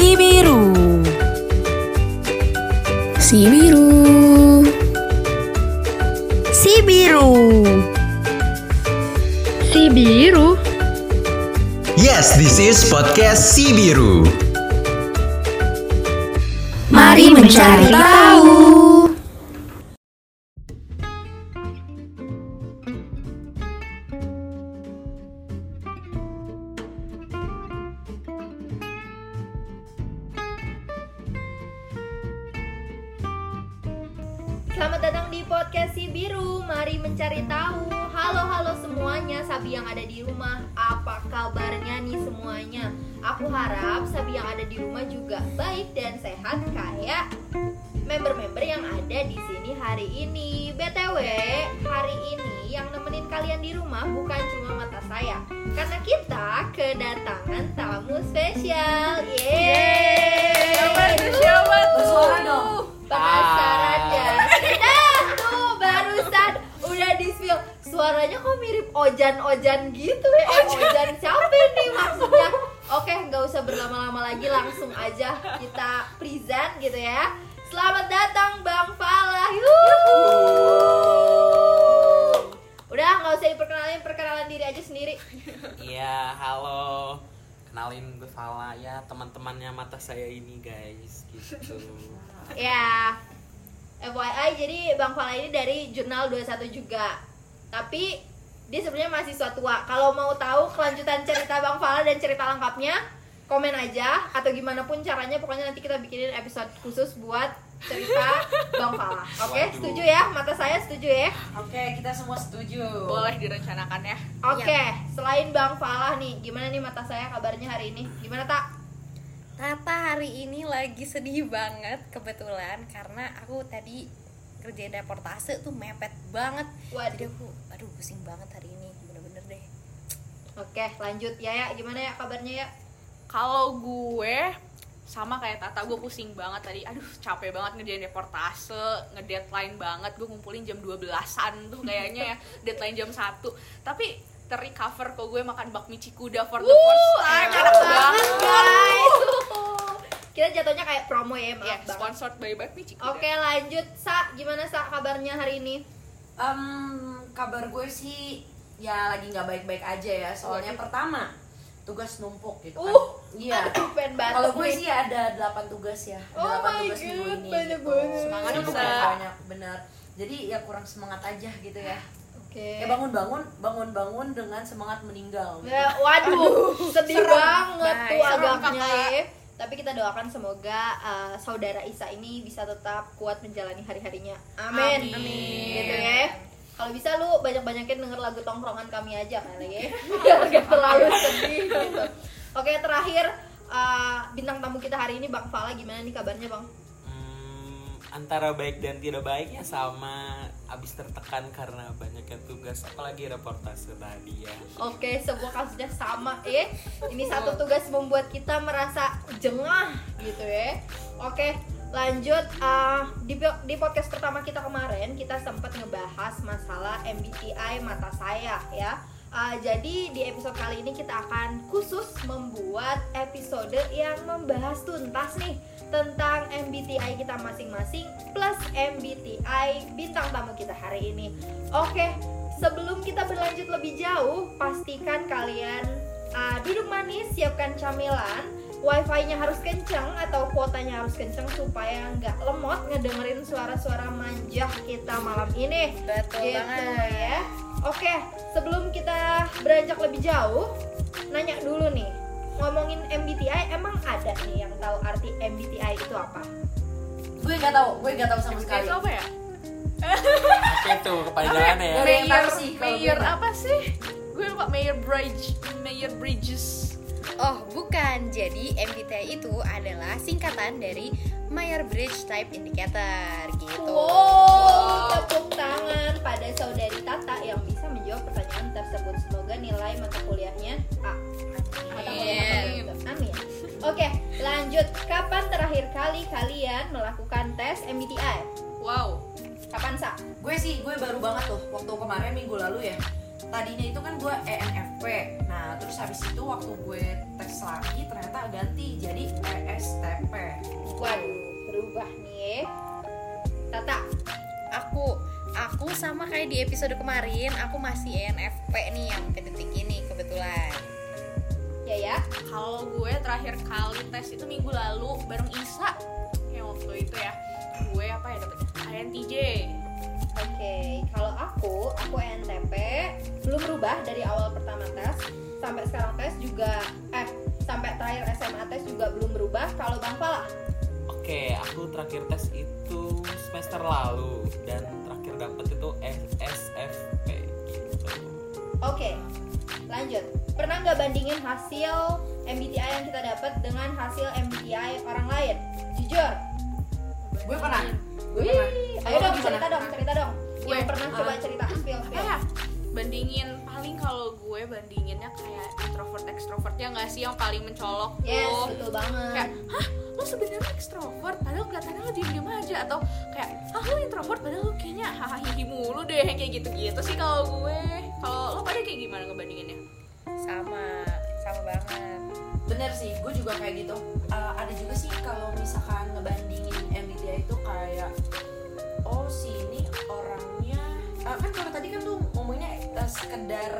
Si Biru. Si biru. Si Biru. Si biru. Yes, this is podcast Si Biru. Mari mencari tahu. Mencari tahu. Halo halo semuanya, Sabi yang ada di rumah. Apa kabarnya nih semuanya? Aku harap Sabi yang ada di rumah juga baik dan sehat kayak member-member yang ada di sini hari ini. BTW, hari ini yang nemenin kalian di rumah bukan cuma mata saya. Karena kita kedatangan tamu spesial. Yeay! Bersuara dong. Penasaran ya? Suaranya kok mirip Ojan-Ojan gitu ya Eh, Ojan siapa nih maksudnya? Oke, nggak usah berlama-lama lagi Langsung aja kita present gitu ya Selamat datang Bang Falah. Udah nggak usah diperkenalin, perkenalan diri aja sendiri Iya, halo. Kenalin gue Fala ya, teman-temannya mata saya ini, guys. Gitu. Ya, FYI jadi Bang Fala ini dari Jurnal 21 juga. Tapi dia sebenarnya mahasiswa tua. Kalau mau tahu kelanjutan cerita Bang Fala dan cerita lengkapnya, komen aja atau gimana pun caranya pokoknya nanti kita bikinin episode khusus buat cerita Bang Fala. Oke, Waduh. setuju ya? Mata saya setuju ya? Oke, kita semua setuju. boleh direncanakan ya Oke, selain Bang Falah nih, gimana nih mata saya kabarnya hari ini? Gimana tak? Tata hari ini lagi sedih banget kebetulan karena aku tadi kerjain reportase tuh mepet banget. Waduh. Jadi aku aduh pusing banget hari ini bener-bener deh. Oke, lanjut ya ya. Gimana ya kabarnya ya? kalau gue sama kayak Tata gue pusing banget tadi aduh capek banget ngerjain reportase ngedeadline banget gue ngumpulin jam 12an tuh kayaknya ya deadline jam 1 tapi terrecover kok gue makan bakmi cikuda for the first time enak banget guys. Kita jatuhnya kayak promo ya, maaf ya banget. sponsored by Oke, lanjut Sa. Gimana Sa kabarnya hari ini? Em, kabar gue sih ya lagi nggak baik-baik aja ya. Soalnya pertama tugas numpuk gitu kan. Uh, Iya. Kalau gue nih. sih ada 8 tugas ya. Oh 8 my tugas minggu God, ini. banyak gitu. banget. Semangat ya, banyak bener. Jadi ya kurang semangat aja gitu ya. Oke. Ya bangun-bangun, bangun-bangun dengan semangat meninggal. gitu. Ya, waduh, sedih banget tuh Bye. Serem, agaknya Kakak. Tapi kita doakan semoga uh, saudara Isa ini bisa tetap kuat menjalani hari-harinya. Amin. Amin. Gitu ya. Kalau bisa lu banyak-banyakin denger lagu tongkrongan kami aja kali ya. Biar gak terlalu sedih gitu. Oke, terakhir uh, bintang tamu kita hari ini Bang Fala gimana nih kabarnya, Bang? Antara baik dan tidak baiknya sama abis tertekan karena banyaknya tugas apalagi reportase tadi ya. Oke, sebuah kasusnya sama ya. Ini satu tugas membuat kita merasa jengah gitu ya. Oke, lanjut Ah, di di podcast pertama kita kemarin kita sempat ngebahas masalah MBTI mata saya ya. Ah, jadi di episode kali ini kita akan khusus membuat episode yang membahas tuntas nih tentang MBTI kita masing-masing plus MBTI bintang tamu kita hari ini. Oke, sebelum kita berlanjut lebih jauh, pastikan kalian uh, duduk manis, siapkan camilan, wifi-nya harus kenceng atau kuotanya harus kenceng supaya nggak lemot ngedengerin suara-suara manja kita malam ini. Betul Gitu banget. ya. Oke, sebelum kita beranjak lebih jauh, nanya dulu nih. Ngomongin MBTI, emang ada nih yang tahu arti MBTI itu apa? Gue nggak tahu, gue nggak tahu sama sekali. itu apa ya itu kepanjangannya ya? Mayor, sih Mayor apa sih? Gue lupa Mayor Bridge, Mayor Bridges. Oh, bukan. Jadi MBTI itu adalah singkatan dari Meyer Bridge Type Indicator gitu. Wow, tepuk tangan pada saudari Tata yang menjawab pertanyaan tersebut. Semoga nilai mata kuliahnya A. Mata kuliahnya A. Amin. Oke, lanjut. Kapan terakhir kali kalian melakukan tes MBTI? Wow. Kapan sa? gue sih gue baru banget tuh waktu kemarin minggu lalu ya tadinya itu kan gue ENFP nah terus habis itu waktu gue tes lagi ternyata ganti jadi ESTP Waduh, berubah nih. Tata, aku aku sama kayak di episode kemarin aku masih ENFP nih yang sampai detik ini kebetulan. Ya ya. Kalau gue terakhir kali tes itu minggu lalu bareng Isa. Yang waktu itu ya. Gue apa ya dapetnya? INTJ Oke, kalau aku, aku ENTP belum berubah dari awal pertama tes. Sampai sekarang tes juga eh sampai terakhir SMA tes juga belum berubah. Kalau Bang Pala, Oke, aku terakhir tes itu semester lalu. Dan oke, lanjut. Pernah nggak bandingin hasil MBTI yang kita dapat dengan hasil MBTI orang lain? Jujur. gue pernah gue pernah ayo dong cerita dong, cerita dong. Gue, Yang pernah coba cerita spill apa spill. ya bandingin paling kalau gue bandinginnya kayak introvert extrovert ya nggak sih yang paling mencolok Yes, tuh betul banget. kayak hah lo sebenarnya extrovert padahal kelihatannya lo diem diem aja atau kayak ah lo introvert padahal lo kayaknya hahaha hihi mulu deh kayak gitu gitu sih kalau gue kalau lo pada kayak gimana ngebandinginnya? Sama sama banget. Bener sih gue juga kayak gitu. Eh, ada juga sih kalau misalkan ngebandingin MBTI itu kayak oh si ini orangnya eh, kan kalau tadi kan tuh ngomongnya eh, sekedar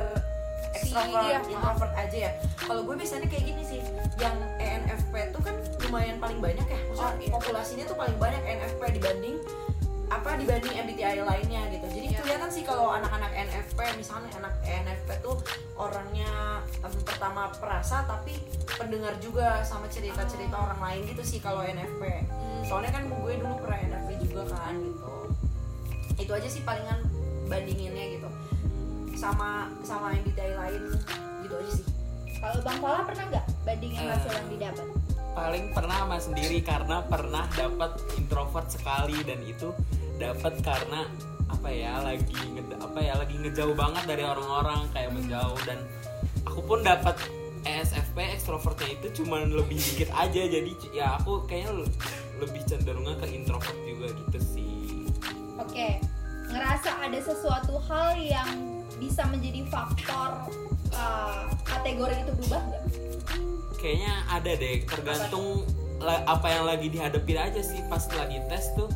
extrovert iya. introvert aja ya. Kalau gue biasanya kayak gini sih yang ENFP tuh kan lumayan paling banyak ya. Maksudnya Oh, iya. populasinya tuh paling banyak ENFP dibanding apa dibanding MBTI lainnya gitu. Jadi Iya. kelihatan sih kalau anak-anak NFP misalnya anak ENFP tuh orangnya em, pertama perasa tapi pendengar juga sama cerita-cerita orang lain gitu sih kalau NFP soalnya kan gue dulu pernah NFP juga kan gitu. Itu aja sih palingan bandinginnya gitu. Sama sama MBTI lain gitu aja sih. Kalau Bang Pala pernah nggak bandingin Eh. hasil yang didapat? Paling pernah sama sendiri karena pernah dapat introvert sekali dan itu dapat karena apa ya lagi apa ya lagi ngejauh banget dari orang-orang kayak menjauh dan aku pun dapat ESFP extrovertnya itu cuman lebih dikit aja jadi ya aku kayaknya le- lebih cenderungnya ke introvert juga gitu sih Oke, ngerasa ada sesuatu hal yang bisa menjadi faktor uh, kategori itu berubah nggak? Kayaknya ada deh tergantung la- apa yang lagi dihadapin aja sih pas lagi tes tuh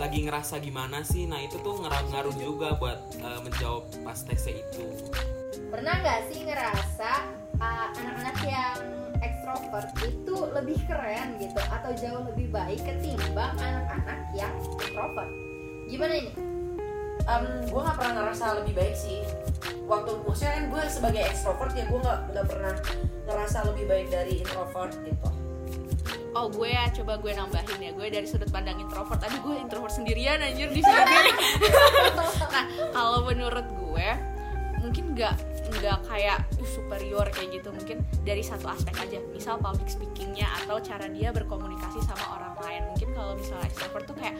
lagi ngerasa gimana sih nah itu tuh ngaruh-ngaruh juga buat uh, menjawab pas tesnya itu Pernah nggak sih ngerasa uh, anak-anak yang ekstrovert itu lebih keren gitu atau jauh lebih baik ketimbang anak-anak yang introvert? Gimana ini? Em, gue nggak pernah ngerasa lebih baik sih waktu maksudnya kan gue sebagai extrovert ya gue nggak nggak pernah ngerasa lebih baik dari introvert gitu. Oh gue ya coba gue nambahin ya. Gue dari sudut pandang introvert. Tadi gue introvert sendirian anjir di sini. nah kalau menurut gue mungkin nggak nggak kayak "Ih, superior kayak gitu. Mungkin dari satu aspek aja. Misal public speakingnya atau cara dia berkomunikasi sama orang lain. Mungkin kalau misalnya extrovert tuh kayak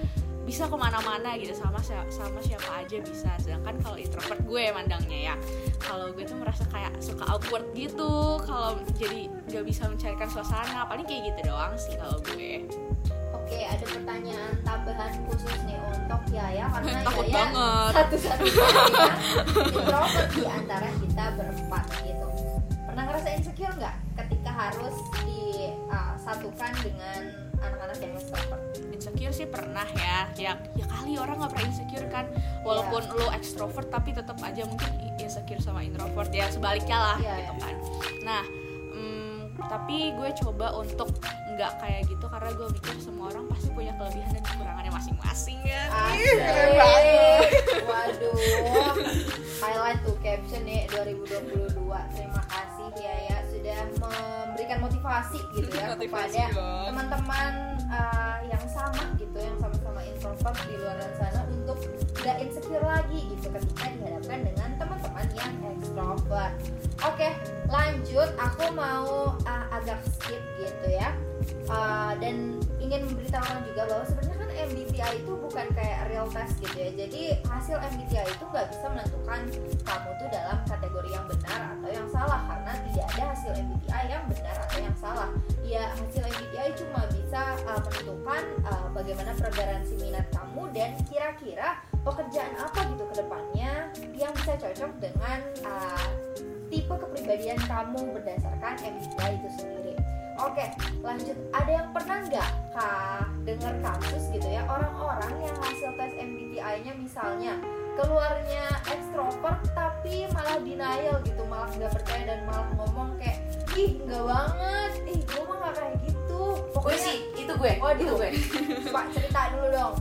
bisa ke mana-mana gitu sama sama siapa aja bisa sedangkan kalau introvert gue mandangnya ya kalau gue tuh merasa kayak suka awkward gitu kalau jadi nggak bisa mencarikan suasana paling kayak gitu doang sih kalau gue Oke, ada pertanyaan tambahan khusus nih untuk Yaya karena Takut Yaya banget. satu-satunya introvert di antara kita berempat gitu. Pernah ngerasa insecure nggak ketika harus disatukan dengan anak-anak yang extrovert? Insecure sih pernah ya ya ya kali orang nggak pernah insecure kan walaupun lo ekstrovert tapi tetap aja mungkin insecure sama introvert ya sebaliknya lah Iya, gitu iya. kan nah mm, tapi gue coba untuk nggak kayak gitu karena gue mikir semua orang pasti punya kelebihan dan kekurangannya masing-masing ya Asik. Waduh. Highlight tuh caption nih 2022. Terima motivasi gitu ya Motivasi kepada teman-teman uh, yang sama gitu yang sama-sama introvert di luar sana untuk gak insecure lagi gitu ketika dihadapkan dengan teman-teman yang extrovert. Oke, lanjut. Aku mau uh, agak skip gitu ya. Uh, dan ingin memberitahukan juga bahwa sebenarnya MBTI itu bukan kayak real test gitu ya. Jadi hasil MBTI itu nggak bisa menentukan kamu tuh dalam kategori yang benar atau yang salah karena tidak ada hasil MBTI yang benar atau yang salah. Ya hasil MBTI cuma bisa uh, menentukan uh, bagaimana preferensi minat kamu dan kira-kira pekerjaan apa gitu ke depannya yang bisa cocok dengan uh, tipe kepribadian kamu berdasarkan MBTI itu sendiri. Oke, lanjut. Ada yang pernah nggak kak dengar kasus gitu ya orang-orang yang hasil tes MBTI-nya misalnya keluarnya ekstrovert tapi malah denial gitu, malah nggak percaya dan malah ngomong kayak ih nggak banget, ih gue mah nggak kayak gitu. gue Pokoknya sih itu gue Oh, itu itu. gue Pak cerita dulu dong.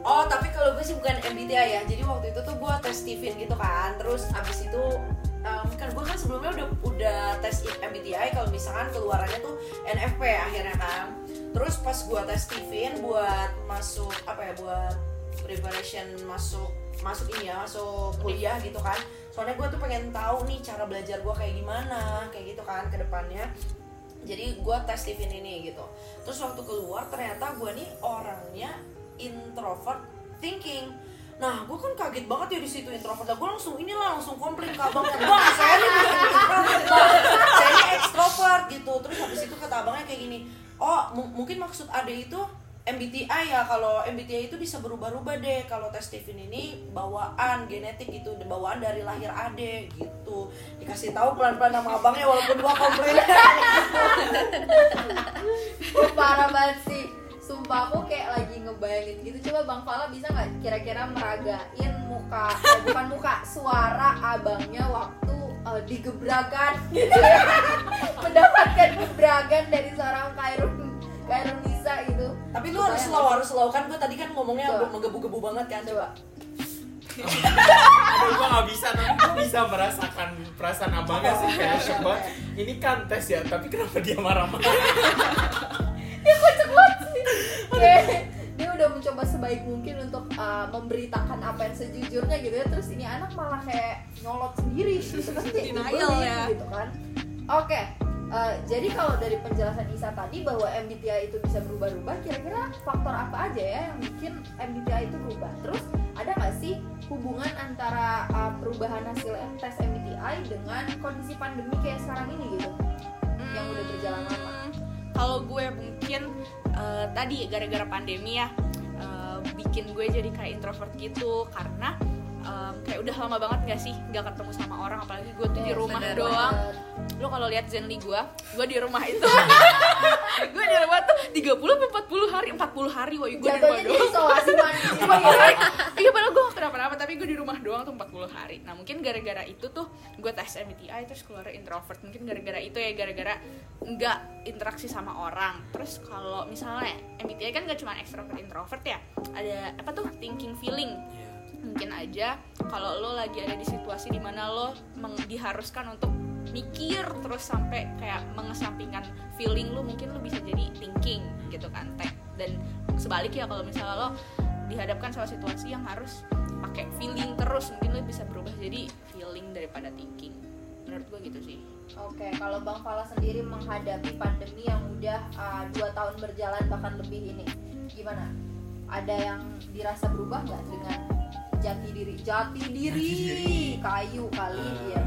Oh tapi kalau gue sih bukan MBTI ya Jadi waktu itu tuh gue tes Steven gitu kan Terus abis itu um, kan gue kan sebelumnya udah udah tes MBTI kalau misalkan keluarannya tuh NFP akhirnya kan. Terus pas gue tes Steven buat masuk apa ya buat preparation masuk masuk ini ya masuk kuliah gitu kan. Soalnya gue tuh pengen tahu nih cara belajar gue kayak gimana kayak gitu kan ke depannya. Jadi gue tes Steven ini gitu. Terus waktu keluar ternyata gue nih orangnya introvert thinking nah gue kan kaget banget ya di situ introvert. Lah gue langsung inilah langsung komplain ke abangnya bang saya ini bukan introvert saya ini extrovert gitu. Terus habis itu kata abangnya kayak gini oh mu- mungkin maksud ade itu MBTI ya. Kalau MBTI itu bisa berubah-ubah deh. Kalau tes Steven ini bawaan genetik gitu. Bawaan dari lahir ade gitu. Dikasih tahu pelan-pelan sama abangnya walaupun gua komplain. Parah banget sih. Sumpah aku kayak lagi ngebayangin gitu. Coba Bang Fala bisa nggak kira-kira meragain muka, eh, bukan muka, suara abangnya waktu eh, digebrakan gitu ya. Mendapatkan gebrakan dari seorang Kairun Kairun Nisa gitu. tapi lu harus slow harus slow kan gua tadi kan ngomongnya Coba. menggebu-gebu banget kan Coba. Aduh gue gak bisa tapi gue bisa merasakan perasaan abangnya sih kayak shock banget Ini kan tes ya tapi kenapa dia marah-marah Kayak dia udah mencoba sebaik mungkin untuk uh, memberitakan apa yang sejujurnya gitu ya. Terus ini anak malah kayak nyolot sendiri. Gitu kan kayak Denial ya. gitu kan. Oke uh, jadi kalau dari penjelasan Isa tadi bahwa MBTI itu bisa berubah-ubah kira-kira faktor apa aja ya yang bikin MBTI itu berubah? Terus ada nggak sih hubungan antara uh, perubahan hasil tes MBTI dengan kondisi pandemi kayak sekarang ini gitu? Yang udah berjalan lama. Hmm, kalau gue mungkin eh, tadi gara-gara pandemi ya eh, bikin gue jadi kayak introvert gitu karena em, kayak udah lama banget gak sih nggak ketemu sama orang apalagi gue tuh di Yes, rumah bener doang. lo kalau lihat Zenly gue gue di rumah itu. Gue di rumah tuh 30 sampai 40 hari 40 hari woi gue di rumah doang. isolasi mandiri iya padahal gue kenapa-napa tapi gue di rumah doang tuh 40 hari. Nah mungkin gara-gara itu tuh gue tes MBTI terus keluar introvert. Mungkin gara-gara itu ya gara-gara nggak interaksi sama orang. Terus kalau misalnya MBTI kan gak cuma extrovert introvert ya. Ada apa tuh? Thinking feeling mungkin aja kalau lo lagi ada di situasi di mana lo diharuskan untuk mikir terus sampai kayak mengesampingkan feeling lo mungkin lo bisa jadi thinking gitu kan teh. Dan sebaliknya kalau misalnya lo dihadapkan sama situasi yang harus pakai feeling terus mungkin lo bisa berubah jadi feeling daripada thinking. Menurut gue gitu sih. Oke, kalau Bang Fala sendiri menghadapi pandemi yang udah uh, dua tahun berjalan bahkan lebih ini, gimana? Ada yang dirasa berubah nggak dengan jati diri? Jati diri, kayu kali Eh, ya.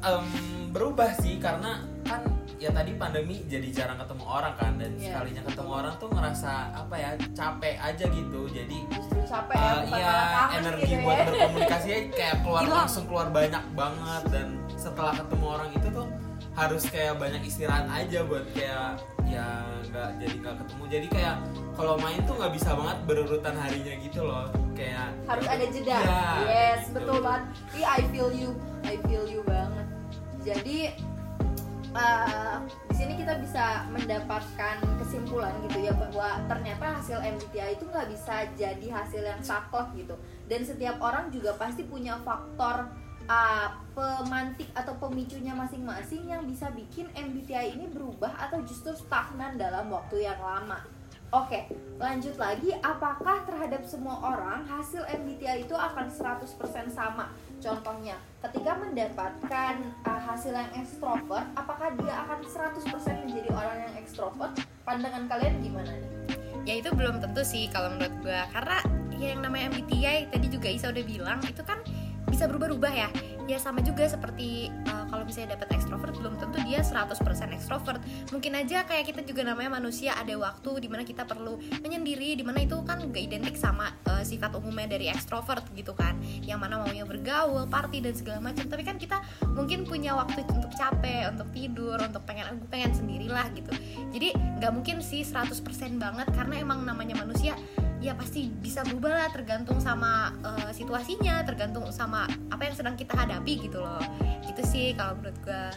Em, berubah sih karena kan ya tadi pandemi jadi jarang ketemu orang kan dan Iya. sekalinya ketemu orang tuh ngerasa apa ya capek aja gitu jadi Justru capek ya, iya malah kangen energi gitu buat ya. berkomunikasi kayak keluar langsung keluar banyak banget dan setelah ketemu orang itu tuh harus kayak banyak istirahat aja buat kayak ya nggak jadi nggak ketemu jadi kayak kalau main tuh nggak bisa banget berurutan harinya gitu loh kayak Harus ada jeda. Iya, yes, gitu. betul banget. Ih, I feel you, I feel you banget. Jadi eh, di sini kita bisa mendapatkan kesimpulan gitu ya bahwa ternyata hasil MBTI itu nggak bisa jadi hasil yang saklek gitu dan setiap orang juga pasti punya faktor uh, pemantik atau pemicunya masing-masing yang bisa bikin MBTI ini berubah atau justru stagnan dalam waktu yang lama. Oke, lanjut lagi. Apakah terhadap semua orang hasil MBTI itu akan 100% sama? Contohnya, ketika mendapatkan uh, hasil yang ekstrovert, apakah dia akan 100% menjadi orang yang ekstrovert? Pandangan kalian gimana nih? ya itu belum tentu sih kalau menurut gue karena ya yang namanya MBTI tadi juga Isa udah bilang itu kan bisa berubah-ubah ya. Ya sama juga seperti uh, kalau misalnya dapat ekstrovert belum tentu dia 100% ekstrovert mungkin aja kayak kita juga namanya manusia ada waktu di mana kita perlu menyendiri di mana itu kan gak identik sama eh, sifat umumnya dari ekstrovert gitu kan. Yang mana maunya bergaul party dan segala macam. Tapi kan kita mungkin punya waktu untuk capek untuk tidur untuk pengen aku pengen sendirilah gitu. Jadi nggak mungkin sih 100% banget karena emang namanya manusia ya pasti bisa berubah lah tergantung sama eh, situasinya tergantung sama apa yang sedang kita hadapi gitu loh gitu sih kalau menurut gua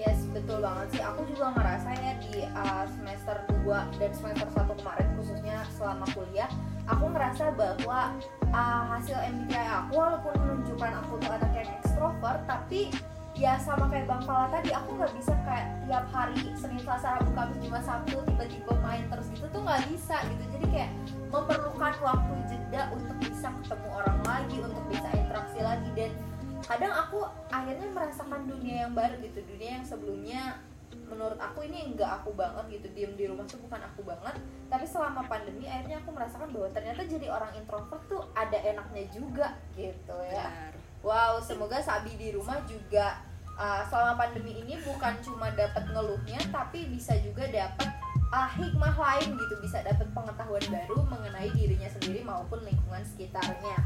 Yes, betul banget sih. Aku juga ngerasa ya di uh, semester 2 dan semester 1 kemarin khususnya selama kuliah, aku ngerasa bahwa uh, hasil MBTI aku walaupun menunjukkan aku tuh anak yang ekstrovert, tapi ya sama kayak Bang Fala tadi, aku nggak bisa kayak tiap hari Senin, Selasa, Rabu, Kamis, Jumat, Sabtu tiba-tiba main terus. Gitu tuh nggak bisa gitu. Jadi kayak memerlukan waktu jeda untuk bisa ketemu orang lagi, untuk bisa interaksi lagi. Dan kadang aku akhirnya merasakan dunia yang baru gitu. Dunia yang sebelumnya menurut aku ini enggak aku banget gitu. Diem di rumah tuh bukan aku banget. Tapi selama pandemi akhirnya aku merasakan bahwa ternyata jadi orang introvert tuh ada enaknya juga gitu ya. Wow semoga Sabi di rumah juga uh, selama pandemi ini bukan cuma dapat ngeluhnya tapi bisa juga dapat uh, hikmah lain gitu bisa dapat pengetahuan baru mengenai dirinya sendiri maupun lingkungan sekitarnya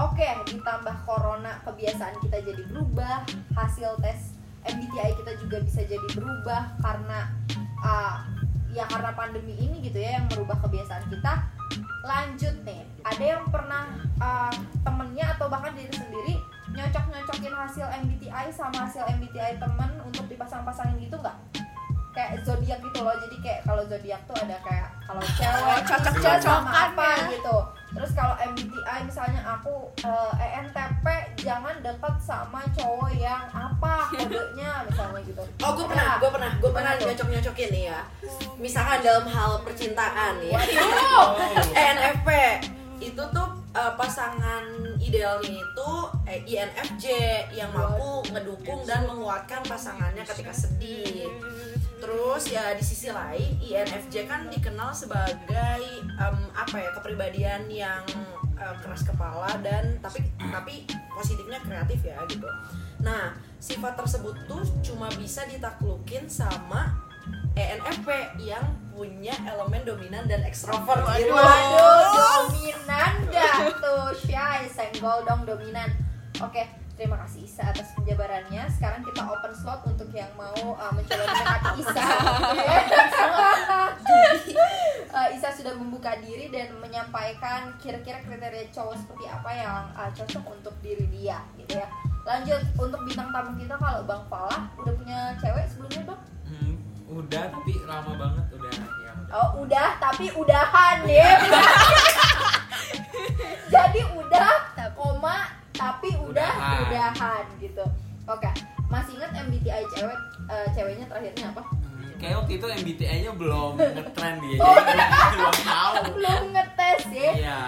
Oke, ditambah corona kebiasaan kita jadi berubah, hasil tes MBTI kita juga bisa jadi berubah karena uh, ya karena pandemi ini gitu ya yang merubah kebiasaan kita. Lanjut nih, ada yang pernah uh, temennya atau bahkan diri sendiri nyocok-nyocokin hasil MBTI sama hasil MBTI temen untuk dipasang-pasangin gitu nggak? Kayak zodiak gitu loh, jadi kayak kalau zodiak tuh ada kayak kalau cewek cocok-cocokan sama apa ya. gitu terus kalau MBTI misalnya aku eh, ENTP jangan dekat sama cowok yang apa kodenya misalnya gitu Oh, gue pernah, Nah, gue pernah, gue pernah Gimana tuh? nyocok-nyocokin nih ya. Misalkan dalam hal percintaan ya. ENFP itu tuh eh, pasangan idealnya itu eh, INFJ yang mampu ngedukung dan menguatkan pasangannya ketika sedih. Terus ya di sisi lain INFJ kan dikenal sebagai em, apa ya kepribadian yang eh, keras kepala dan tapi tapi positifnya kreatif ya gitu. Nah sifat tersebut tuh cuma bisa ditaklukin sama ENFP yang punya elemen dominan dan ekstrovert. Gitu. Waduh, dominan dah tuh? Shy, senggol dong dominan. Oke, terima kasih Isa atas penjabarannya. Sekarang kita open slot untuk yang mau uh, mencoba mendekati Isa. Uh, Isa sudah membuka diri dan menyampaikan kira-kira kriteria cowok seperti apa yang uh, cocok untuk diri dia gitu ya. Lanjut, untuk bintang tamu kita kalau Bang Falah udah punya cewek sebelumnya Bang? Oh udah, tapi udahan ya. Jadi udah, koma, tapi udah Udahan. udahan gitu. Oke, masih ingat MBTI cewek eh, ceweknya terakhirnya apa? Hmm, kayak waktu itu MBTI-nya belum ngetrend dia Oh, jadi belum tahu Belum ngetes ya. iya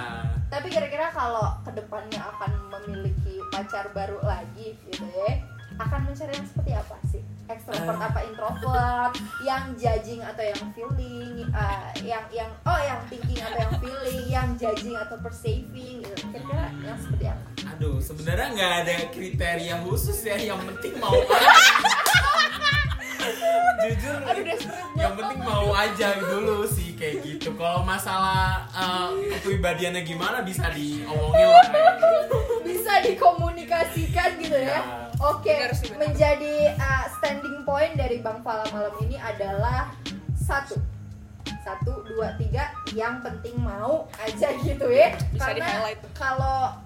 Tapi kira-kira kalau ke depannya akan memiliki pacar baru lagi gitu ya, akan mencari yang seperti apa sih? Extrovert Eh. apa introvert? Yang judging atau yang feeling? eh, yang yang oh yang thinking atau yang feeling? Yang judging atau perceiving? Gitu. Kira-kira yang seperti apa? aduh sebenarnya nggak ada kriteria khusus ya yang penting mau jujur yang penting mau aja dulu sih kayak gitu kalau masalah kepribadiannya gimana bisa diomongin lah gitu. Bisa dikomunikasikan gitu ya? Ya. Oke, benar. menjadi uh, standing point dari Bang Fala malam ini adalah satu. Satu dua tiga yang penting mau aja gitu ya. Bisa karena kalau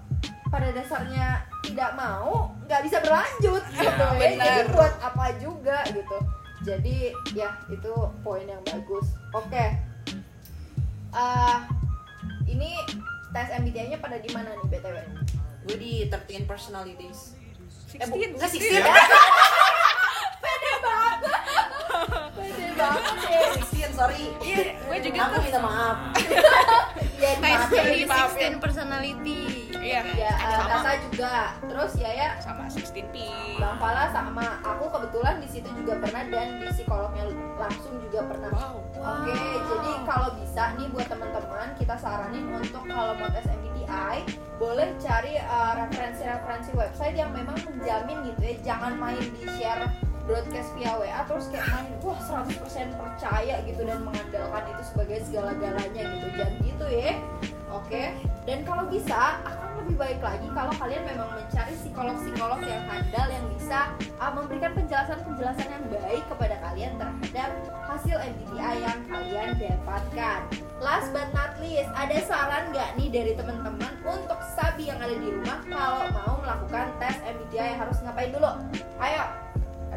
pada dasarnya tidak mau nggak bisa berlanjut Iya, gitu ya. Jadi buat apa juga gitu. Jadi ya itu poin yang bagus. Oke. Ah, ini tes MBTI-nya pada di mana nih btw Gue di 13 personalities. Eh, bu, 16, enggak 16. 16. pede banget ya 16, sorry. Iya, gue juga Aku tuh. minta maaf. ya tes dimaafin. dari dimaafin. 16 personality Iya, ya uh, juga terus ya ya sama 16P. Bang Fala sama aku kebetulan di situ juga pernah dan di psikolognya langsung juga pernah Wow. Oke, jadi kalau bisa nih buat teman-teman kita saranin untuk kalau mau tes MBTI boleh cari uh, referensi-referensi website yang memang menjamin gitu ya, jangan main di share broadcast via WA terus kayak main wah 100% percaya gitu dan mengandalkan itu sebagai segala-galanya gitu. Jangan gitu ya. Oke? Dan kalau bisa lebih baik lagi kalau kalian memang mencari psikolog-psikolog yang handal yang bisa uh, memberikan penjelasan-penjelasan yang baik kepada kalian terhadap hasil MBTI yang kalian dapatkan. Last but not least ada saran nggak nih dari teman-teman untuk sabi yang ada di rumah kalau mau melakukan tes MBTI harus ngapain dulu? Ayo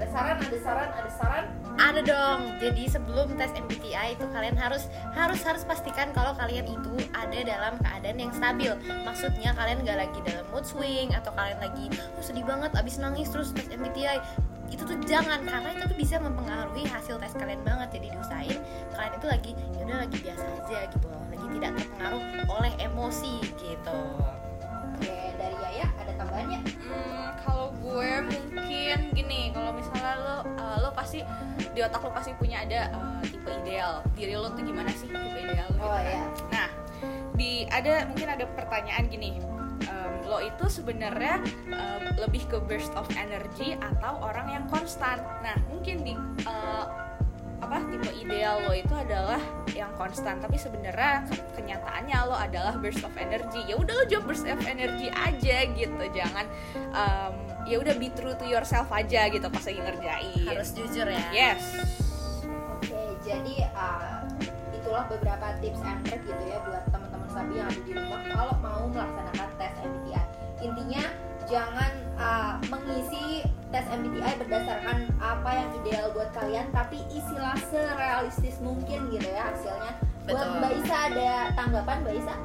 ada saran ada saran ada saran? Ada dong. Jadi sebelum tes MBTI itu kalian harus harus harus pastikan kalau kalian itu ada dalam keadaan yang stabil. Maksudnya kalian nggak lagi dalam mood swing atau kalian lagi oh, sedih banget abis nangis terus tes MBTI itu tuh jangan karena itu tuh bisa mempengaruhi hasil tes kalian banget. Jadi diusahain kalian itu lagi yaudah lagi biasa aja gitu loh. Lagi tidak terpengaruh oleh emosi gitu. Oke dari Yaya ada tambahannya? Hmm, kalau gue mungkin gini, kalau misalnya pasti di otak lo pasti punya ada uh, tipe ideal. Diri lo tuh gimana sih tipe ideal lo? Oh, gitu kan. iya. Nah, di ada mungkin ada pertanyaan gini. um, lo itu sebenarnya um, lebih ke burst of energy atau orang yang konstan. Nah, mungkin di uh, apa tipe ideal lo itu adalah yang konstan tapi sebenarnya ke- kenyataannya lo adalah burst of energy ya udah lo jawab burst of energy aja gitu jangan um, ya udah be true to yourself aja gitu pas lagi ngerjain harus jujur ya yes Oke, jadi uh, itulah beberapa tips and trick gitu ya buat teman-teman sabi yang ada di rumah kalau mau melaksanakan tes MBTI. Intinya jangan uh, mengisi tes MBTI berdasarkan apa yang ideal buat kalian, tapi isilah serealistis mungkin gitu ya hasilnya. Buat Betul. Mbak Isa ada tanggapan Mbak Isa?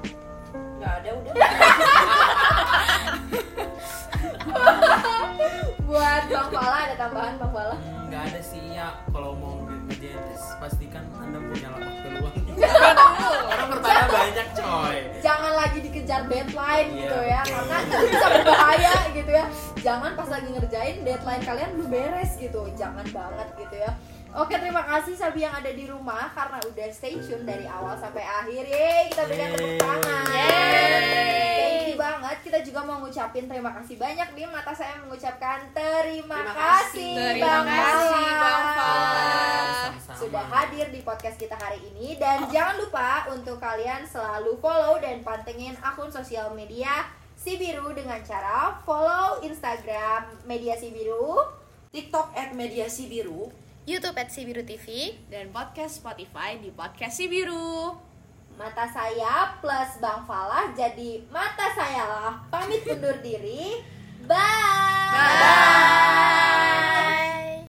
nggak ada udah Buat Bang Fala ada tambahan Bang Fala? Nggak ada sih ya. Kalau mau ngerjain tes pastikan anda punya waktu luang orang bertanya banyak coy. Jangan lagi dikejar deadline Iya, gitu ya karena itu bisa berbahaya gitu ya. Jangan pas lagi ngerjain deadline kalian belum beres gitu. Jangan banget gitu ya. Oke terima kasih Sabi yang ada di rumah karena udah stay tune dari awal sampai akhir. Yeay kita berikan tepuk Yeay. tangan Yeay. Banget kita juga mau ngucapin terima kasih banyak nih mata saya mengucapkan terima, Terima kasih, kasih. Terima Bang kasih. Bang Fala. Sudah hadir di podcast kita hari ini dan jangan lupa untuk kalian selalu follow dan pantengin akun sosial media Si Biru dengan cara follow Instagram media Si Biru TikTok at mediasi biru YouTube at Sibiru TV dan podcast Spotify di podcast si biru mata saya plus Bang Falah jadi mata saya lah. Pamit undur diri. Bye, Bye.